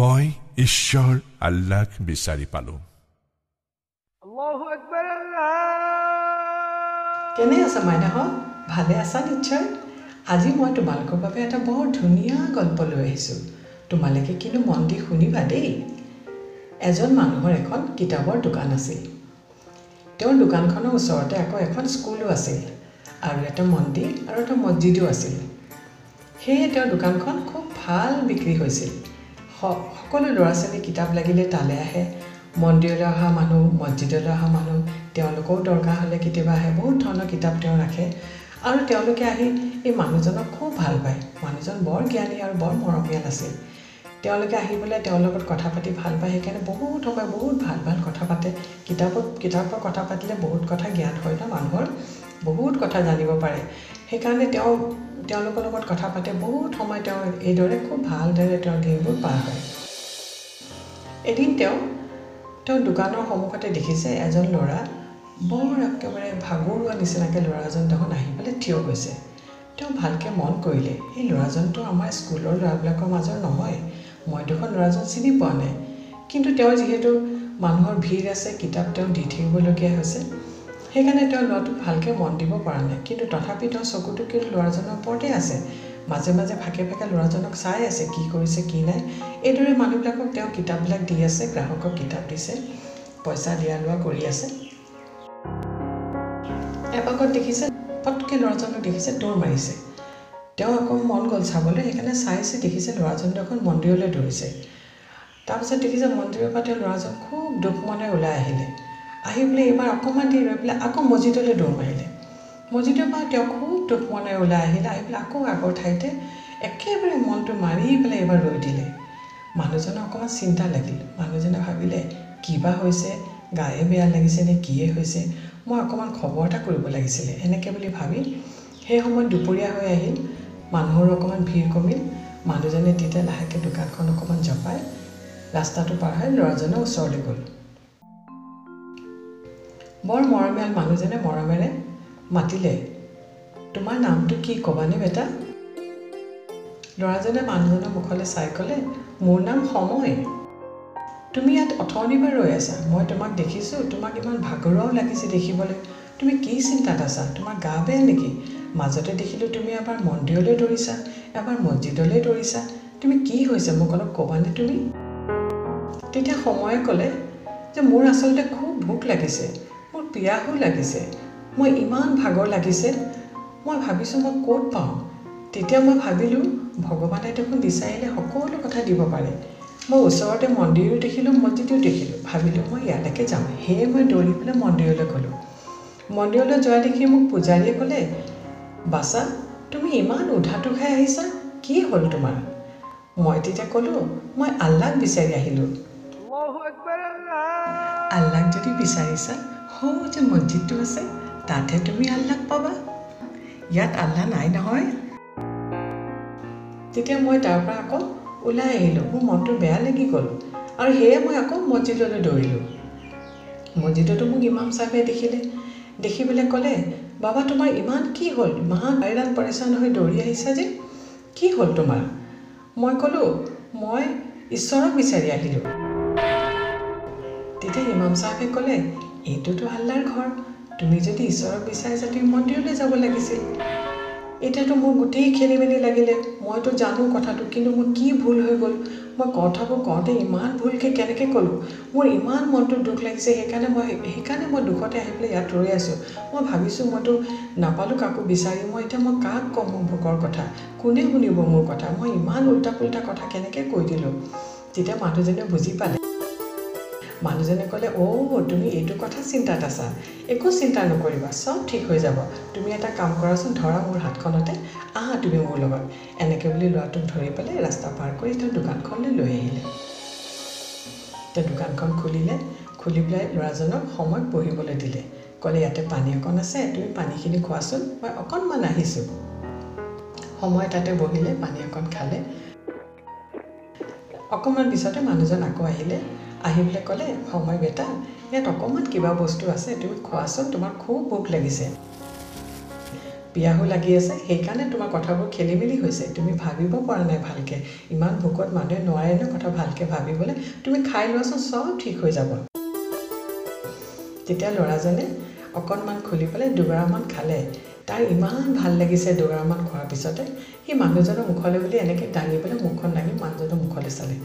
মই ঈশ্বৰ আল্লাহক বিচাৰি পালো কেনে আছা মাইনাহঁত ভালে আছা নিশ্চয়? আজি মই তোমালোকৰ বাবে এটা বৰ ধুনীয়া গল্প লৈ আহিছোঁ। তোমালোকে কিন্তু মন দি শুনিবা দেই। এজন মানুহৰ এখন কিতাপৰ দোকান আছিল। তেওঁৰ দোকানখনৰ ওচৰতে আকৌ এখন স্কুলো আছিল আৰু এটা মন্দিৰ আৰু এটা মছজিদো আছিল। সেয়ে তেওঁৰ দোকানখন খুব ভাল বিক্ৰী হৈছিল। সকলো ল'ৰা ছোৱালী কিতাপ লাগিলে তালৈ আহে। মন্দিৰলৈ অহা মানুহ মছজিদলৈ অহা মানুহ তেওঁলোকেও দৰকাৰ হ'লে কেতিয়াবা আহে। বহুত ধৰণৰ কিতাপ তেওঁ ৰাখে। আৰু তেওঁলোকে আহি এই মানুহজনক খুব ভাল পায়। মানুহজন বৰ জ্ঞানী আৰু বৰ মৰমীয়াল আছিল। তেওঁলোকে আহি পেলাই তেওঁৰ লগত কথা পাতি ভাল পায়। সেইকাৰণে বহুত সময় বহুত ভাল ভাল কথা পাতে। কিতাপত কিতাপৰ কথা পাতিলে বহুত কথা জ্ঞান হয় ন মানুহৰ? বহুত কথা জানিব পাৰে। সেইকাৰণে তেওঁ তেওঁলোকৰ লগত কথা পাতে বহুত সময় তেওঁ এইদৰে খুব ভালদৰে তেওঁৰ দিনবোৰ পাৰ হয়। এদিন তেওঁ তেওঁ দোকানৰ সন্মুখতে দেখিছে এজন ল'ৰা বৰ একেবাৰে ভাগৰুৱা নিচিনাকৈ ল'ৰা এজন দেখোন আহি পেলাই থিয় হৈছে। তেওঁ ভালকৈ মন কৰিলে এই ল'ৰাজনটো আমাৰ স্কুলৰ ল'ৰাবিলাকৰ মাজৰ নহয়। মই দেখোন ল'ৰাজন চিনি পোৱা নাই। কিন্তু তেওঁ যিহেতু মানুহৰ ভিৰ আছে কিতাপ তেওঁ দি থাকিবলগীয়া হৈছে সেইকাৰণে তেওঁ ল'ৰাটোক ভালকৈ মন দিব পৰা নাই। কিন্তু তথাপি তেওঁ চকুটো কিন্তু ল'ৰাজনৰ ওপৰতে আছে। মাজে মাজে ফাকে ফাকে ল'ৰাজনক চাই আছে কি কৰিছে কি নাই। এইদৰে মানুহবিলাকক তেওঁ কিতাপবিলাক দি আছে গ্ৰাহকক কিতাপ দিছে পইচা দিয়া লোৱা কৰি আছে। এপাকত দেখিছে পটকৈ ল'ৰাজনক দেখিছে দৌৰ মাৰিছে। তেওঁ আকৌ মন গ'ল চাবলৈ সেইকাৰণে চাইছে দেখিছে ল'ৰাজন দেখোন মন্দিৰলৈ দৌৰিছে। তাৰপিছত দেখিছে মন্দিৰৰ পৰা তেওঁ ল'ৰাজন খুব দুখ মনে ওলাই আহিলে। আহি পেলাই এইবাৰ অকণমান দেৰি ৰৈ পেলাই আকৌ মছজিদলৈ দৌৰ মাৰিলে। মছজিদৰ পৰা তেওঁ খুব দুখ মনে ওলাই আহিলে আহি পেলাই আকৌ আগৰ ঠাইতে একেবাৰে মনটো মাৰি পেলাই এইবাৰ ৰৈ দিলে। মানুহজনৰ অকণমান চিন্তা লাগিল। মানুহজনে ভাবিলে কিবা হৈছে? গায়ে বেয়া লাগিছে নে কিয়ে হৈছে? মই অকণমান খবৰ এটা কৰিব লাগিছিলে এনেকৈ বুলি ভাবি সেই সময়ত দুপৰীয়া হৈ আহিল। মানুহৰ অকণমান ভিৰ কমিল। মানুহজনে তেতিয়া লাহেকৈ দোকানখন অকণমান জপাই ৰাস্তাটো পাৰ হৈ ল'ৰাজনৰ ওচৰলৈ গ'ল। বৰ মৰমীয়াল মানুহজনে মৰমেৰে মাতিলে। তোমাৰ নামটো কি ক'বানে বেটা? ল'ৰাজনে মানুহজনৰ মুখলৈ চাই ক'লে মোৰ নাম সময়। তুমি ইয়াত অথনিবাৰ ৰৈ আছা। মই তোমাক দেখিছোঁ তোমাক ইমান ভাগৰুৱাও লাগিছে দেখিবলৈ। তুমি কি চিন্তাত আছা? তোমাৰ গা বেয়া নেকি? মাজতে দেখিলোঁ তুমি এবাৰ মন্দিৰলৈ দৌৰিছা এবাৰ মছজিদলৈ দৌৰিছা। তুমি কি হৈছে মোক অলপ ক'বানে তুমি? তেতিয়া সময়ে ক'লে যে মোৰ আচলতে খুব ভোক লাগিছে। পিয়াহো লাগিছে। মই ইমান ভাগৰ লাগিছে। মই ভাবিছোঁ মই ক'ত পাওঁ তেতিয়া মই ভাবিলোঁ ভগৱানে দেখোন বিচাৰিলে সকলো কথা দিব পাৰে। মই ওচৰতে মন্দিৰো দেখিলোঁ মছজিদো দেখিলোঁ। ভাবিলোঁ মই ইয়ালৈকে যাম। সেয়ে মই দৌৰি পেলাই মন্দিৰলৈ গ'লোঁ। মন্দিৰলৈ যোৱা দেখি মোক পূজাৰীয়ে ক'লে বাছা তুমি ইমান উধাটো খাই আহিছা? কি হ'ল তোমাৰ? মই তেতিয়া ক'লোঁ মই আল্লাক বিচাৰি আহিলোঁ। আল্লাক যদি বিচাৰিছা সৌ যে মছজিদটো আছে তাতহে তুমি আল্লাক পাবা ইয়াত আল্লাহ নাই নহয় তেতিয়া মই তাৰ পৰা আকৌ ওলাই আহিলোঁ মোৰ মনটো বেয়া লাগি গ'ল আৰু সেয়ে মই আকৌ মছজিদলৈ দৌৰিলোঁ মছজিদতো মোক ইমাম চাহেবে দেখিলে দেখি পেলাই ক'লে বাবা তোমাৰ ইমান কি হ'ল ইমান হাইৰাণ পৰেচান হৈ দৌৰি আহিছা যে কি হ'ল তোমাৰ মই ক'লোঁ মই ঈশ্বৰক বিচাৰি আহিলোঁ তেতিয়া ইমাম চাহেবে ক'লে এইটোতো আল্লাৰ ঘৰ। তুমি যদি ঈশ্বৰক বিচাৰিছা তুমি মন্দিৰলৈ যাব লাগিছিল। এতিয়াতো মোৰ গোটেই খেলি মেলি লাগিলে। মইতো জানো কথাটো কিন্তু মোৰ কি ভুল হৈ গ'ল? মই কথাবোৰ কওঁতে ইমান ভুলকৈ কেনেকৈ ক'লোঁ? মোৰ ইমান মনটো দুখ লাগিছে সেইকাৰণে মই সেইকাৰণে মই দুখতে আহি পেলাই ইয়াত ৰৈ আছোঁ। মই ভাবিছোঁ মইতো নাপালোঁ কাকো বিচাৰি। মই এতিয়া মই কাক ক'ম মোৰ ভোকৰ কথা? কোনে শুনিব মোৰ কথা? মই ইমান উল্টা পুল্টা কথা কেনেকৈ কৈ দিলোঁ? তেতিয়া মানুহজনে বুজি পালে। মানুহজনে ক'লে অ' তুমি এইটো কথা চিন্তাত আছা একো চিন্তা নকৰিবা চব ঠিক হৈ যাব। তুমি এটা কাম কৰাচোন ধৰা মোৰ হাতখনতে আহা তুমি মোৰ লগত। এনেকৈ বুলি ল'ৰাটোক ধৰি পেলাই ৰাস্তা পাৰ কৰি তেওঁ দোকানখনলৈ লৈ আহিলে। তেওঁ দোকানখন খুলিলে খুলি পেলাই ল'ৰাজনক সময়ত বহিবলৈ দিলে। ক'লে ইয়াতে পানী অকণ আছে তুমি পানীখিনি খোৱাচোন মই অকণমান আহিছোঁ। সময় তাতে বহিলে পানী অকণ খালে। অকণমান পিছতে মানুহজন আকৌ আহিলে। আহি পেলাই ক'লে সময় বেটা ইয়াত অকণমান কিবা বস্তু আছে তুমি খোৱাচোন তোমাৰ খুব ভোক লাগিছে। পিয়াহো লাগি আছে সেইকাৰণে তোমাৰ কথাবোৰ খেলি মেলি হৈছে তুমি ভাবিব পৰা নাই ভালকৈ। ইমান ভোকত মানুহে নোৱাৰে ন কথা ভালকৈ ভাবিবলৈ তুমি খাই লোৱাচোন চব ঠিক হৈ যাব। তেতিয়া ল'ৰাজনে অকণমান খুলি পেলাই দুগৰামান খালে। তাৰ ইমান ভাল লাগিছে দুগৰামান খোৱাৰ পিছতে সি মানুহজনৰ মুখলৈ বুলি এনেকৈ দাঙি পেলাই মুখখন দাঙি মানুহজনৰ মুখলৈ চালে।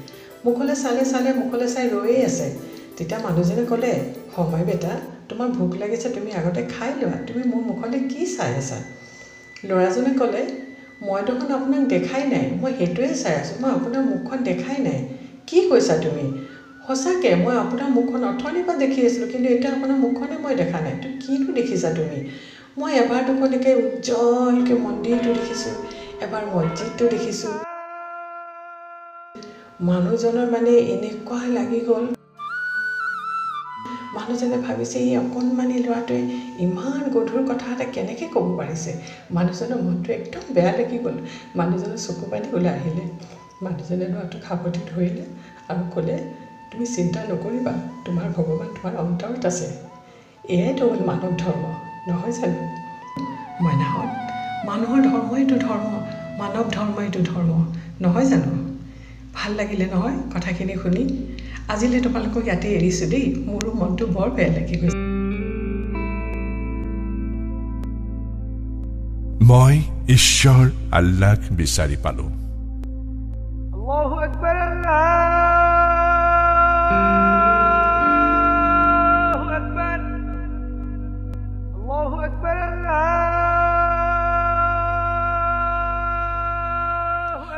মুখলৈ চালে চালে মুখলৈ চাই ৰৈয়ে আছে। তেতিয়া মানুহজনে ক'লে সময় বেটা তোমাৰ ভোক লাগিছে তুমি আগতে খাই লোৱা। তুমি মোৰ মুখলৈ কি চাই আছা? ল'ৰাজনে ক'লে মই দেখোন আপোনাক দেখাই নাই। মই সেইটোৱে চাই আছোঁ। মই আপোনাৰ মুখখন দেখাই নাই। কি কৈছা তুমি? সঁচাকৈ মই আপোনাৰ মুখখন অথনিৰ পৰা দেখি আছিলোঁ কিন্তু এতিয়া আপোনাৰ মুখখনে মই দেখা নাই। তো কিনো দেখিছা তুমি? মই এবাৰ দুখনকৈ উজ্জ্বলকৈ মন্দিৰটো দেখিছোঁ। এবাৰ মছজিদটো দেখিছোঁ। মানুহজনৰ মানে এনেকুৱা লাগি গ'ল। মানুহজনে ভাবিছে এই অকণমানি ল'ৰাটোৱে ইমান গধুৰ কথা এটা কেনেকৈ ক'ব পাৰিছে? মানুহজনৰ মনটো একদম বেয়া লাগি গ'ল। মানুহজনৰ চকু পানী ওলাই আহিলে। মানুহজনে ল'ৰাটোক সাৱটি ধৰিলে আৰু ক'লে তুমি চিন্তা নকৰিবা তোমাৰ ভগৱান তোমাৰ অন্তৰত আছে। এয়াইতো হ'ল মানৱ ধৰ্ম নহয় জানো? মইনাহঁত মানুহৰ ধৰ্ম এইটো ধৰ্ম মানৱ ধৰ্ম এইটো ধৰ্ম নহয় জানো? ভাল লাগিলে নহয় কথাখিনি শুনি। আজিলৈ তোমালোকক ইয়াতে এৰিছোঁ দেই। মোৰো মনটো বৰ বেয়া লাগি গৈছে। মই ঈশ্বৰ আল্লাক বিচাৰি পালো।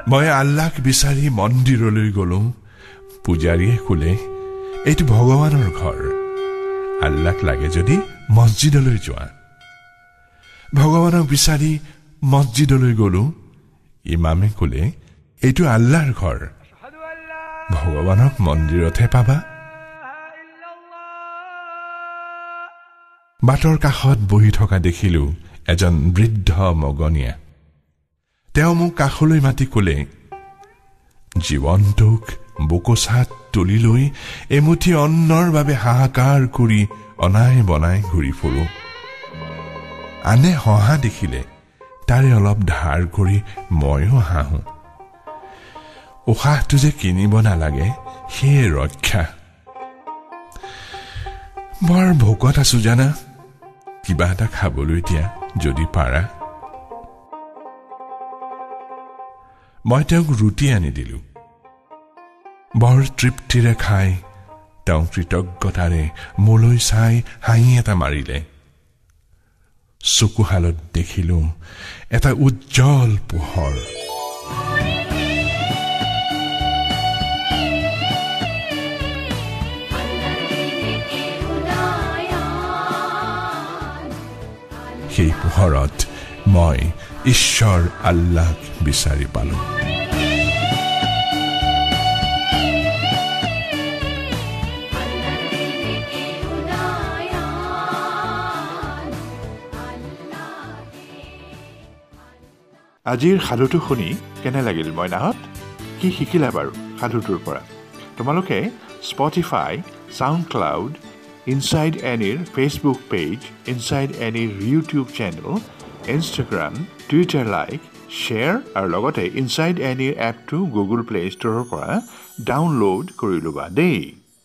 মই আল্লাক বিচাৰি মন্দিৰলৈ গলো। পূজাৰীয়ে ক'লে এইটো ভগৱানৰ ঘৰ। আল্লাক লাগে যদি মছজিদলৈ যোৱা। ভগৱানক বিচাৰি মছজিদলৈ গলো। ইমামে ক'লে এইটো আল্লাৰ ঘৰ। ভগৱানক মন্দিৰতহে পাবা। বাটৰ কাষত বহি থকা দেখিলো এজন বৃদ্ধ মগনীয়া। তেওঁ মোক কাষলৈ মাতি কলে জীৱনটোক বোকোচাত তুলি লৈ এমুঠি অন্নৰ বাবে হাহাকাৰ কৰি অনাই বনাই ঘূৰি ফুৰো। আনে হহা দেখিলে তাৰে অলপ ধাৰ কৰি ময়ো হাঁহো। উশাহটো যে কিনিব নালাগে সেয়ে ৰক্ষা। বৰ ভোকত আছো জানা কিবা এটা খাবলৈ দিয়া যদি পাৰা। মই তেওঁক ৰুটি আনি দিলো। বৰ তৃপ্তিৰে খাই তেওঁ কৃতজ্ঞতাৰে মোলৈ চাই হাঁহি এটা মাৰিলে। চকুহালত দেখিলো এটা উজ্জ্বল পোহৰ। সেই পোহৰত মই ঈশ্বৰ আল্লাক বিচাৰি পালো। আজিৰ সাধুটো শুনি কেনে লাগিল মইনাহঁত? কি শিকিলা বাৰু সাধুটোৰ পৰা? তোমালোকে স্পটিফাই চাউণ্ড ক্লাউড ইনচাইড এনিৰ Facebook page inside এনিৰ YouTube channel Instagram Twitter like share আৰু লগতে ইনচাইড এনিৰ এপটো গুগল প্লে' ষ্ট'ৰৰ পৰা ডাউনলোড কৰি ল'বা দেই।